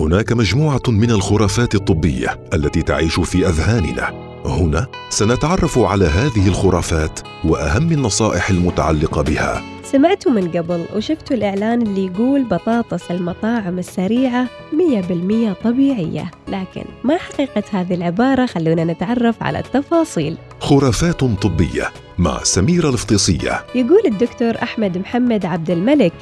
هناك مجموعة من الخرافات الطبية التي تعيش في أذهاننا. هنا سنتعرف على هذه الخرافات وأهم النصائح المتعلقة بها. سمعتوا من قبل وشفتوا الإعلان اللي يقول بطاطس المطاعم السريعة 100% طبيعية. لكن ما حقيقة هذه العبارة خلونا نتعرف على التفاصيل. خرافات طبية مع سميرة الفطيسيه يقول الدكتور أحمد محمد عبد الملك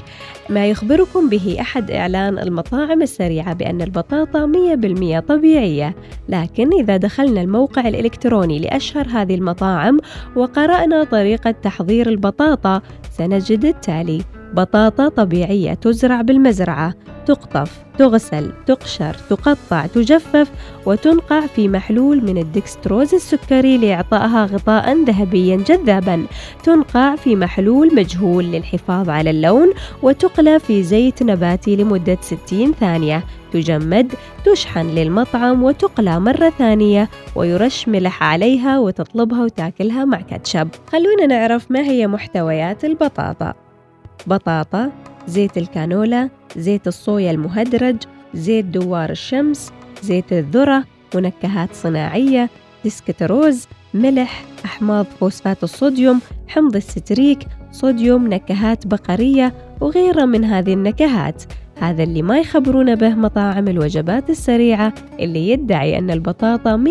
ما يخبركم به أحد إعلان المطاعم السريعة بأن البطاطا 100% طبيعية. لكن إذا دخلنا الموقع الإلكتروني لأشهر هذه المطاعم وقرأنا طريقة تحضير البطاطا سنجد التالي. بطاطا طبيعية تزرع بالمزرعة تقطف تغسل تقشر تقطع تجفف وتنقع في محلول من الدكستروز السكري لإعطائها غطاء ذهبيا جذابا. تنقع في محلول مجهول للحفاظ على اللون وتقلى في زيت نباتي لمدة 60 ثانية. تجمد تشحن للمطعم وتقلى مرة ثانية ويرش ملح عليها وتطلبها وتأكلها مع كاتشب. خلونا نعرف ما هي محتويات البطاطا. بطاطا زيت الكانولا زيت الصويا المهدرج زيت دوار الشمس زيت الذرة منكهات صناعية دكستروز ملح أحماض فوسفات الصوديوم حمض الستريك صوديوم نكهات بقرية وغيرها من هذه النكهات هذا اللي ما يخبرونا به مطاعم الوجبات السريعة اللي يدعي أن البطاطا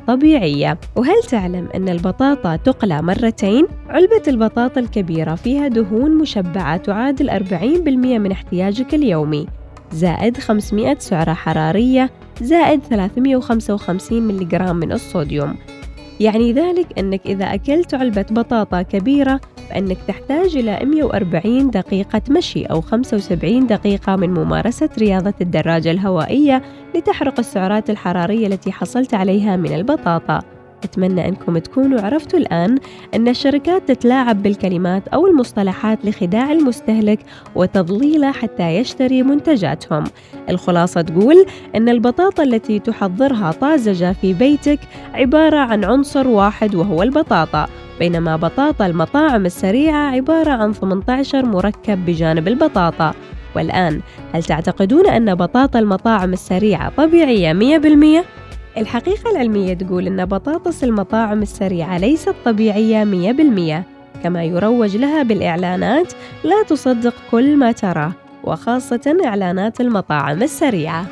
100% طبيعية وهل تعلم أن البطاطا تقلى مرتين؟ علبة البطاطا الكبيرة فيها دهون مشبعة تعادل 40% من احتياجك اليومي. زائد 500 سعرة حرارية زائد 355 ملغ من الصوديوم. يعني ذلك أنك إذا أكلت علبة بطاطا كبيرة فإنك تحتاج إلى 140 دقيقة مشي أو 75 دقيقة من ممارسة رياضة الدراجة الهوائية لتحرق السعرات الحرارية التي حصلت عليها من البطاطا. أتمنى أنكم تكونوا عرفتوا الآن أن الشركات تتلاعب بالكلمات أو المصطلحات لخداع المستهلك وتضليله حتى يشتري منتجاتهم الخلاصة تقول أن البطاطا التي تحضرها طازجة في بيتك عبارة عن عنصر واحد وهو البطاطا بينما بطاطا المطاعم السريعة عبارة عن 18 مركب بجانب البطاطا والآن هل تعتقدون أن بطاطا المطاعم السريعة طبيعية 100%؟ الحقيقة العلمية تقول أن بطاطس المطاعم السريعة ليست طبيعية 100% كما يروج لها بالإعلانات لا تصدق كل ما تراه وخاصة إعلانات المطاعم السريعة.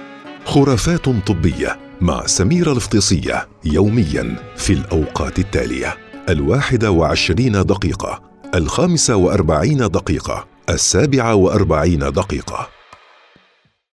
خرافات طبية مع سميره الفطيسيه يوميا في الأوقات التالية. الواحده وعشرين دقيقة الخامسة وأربعين دقيقة السابعة وأربعين دقيقة.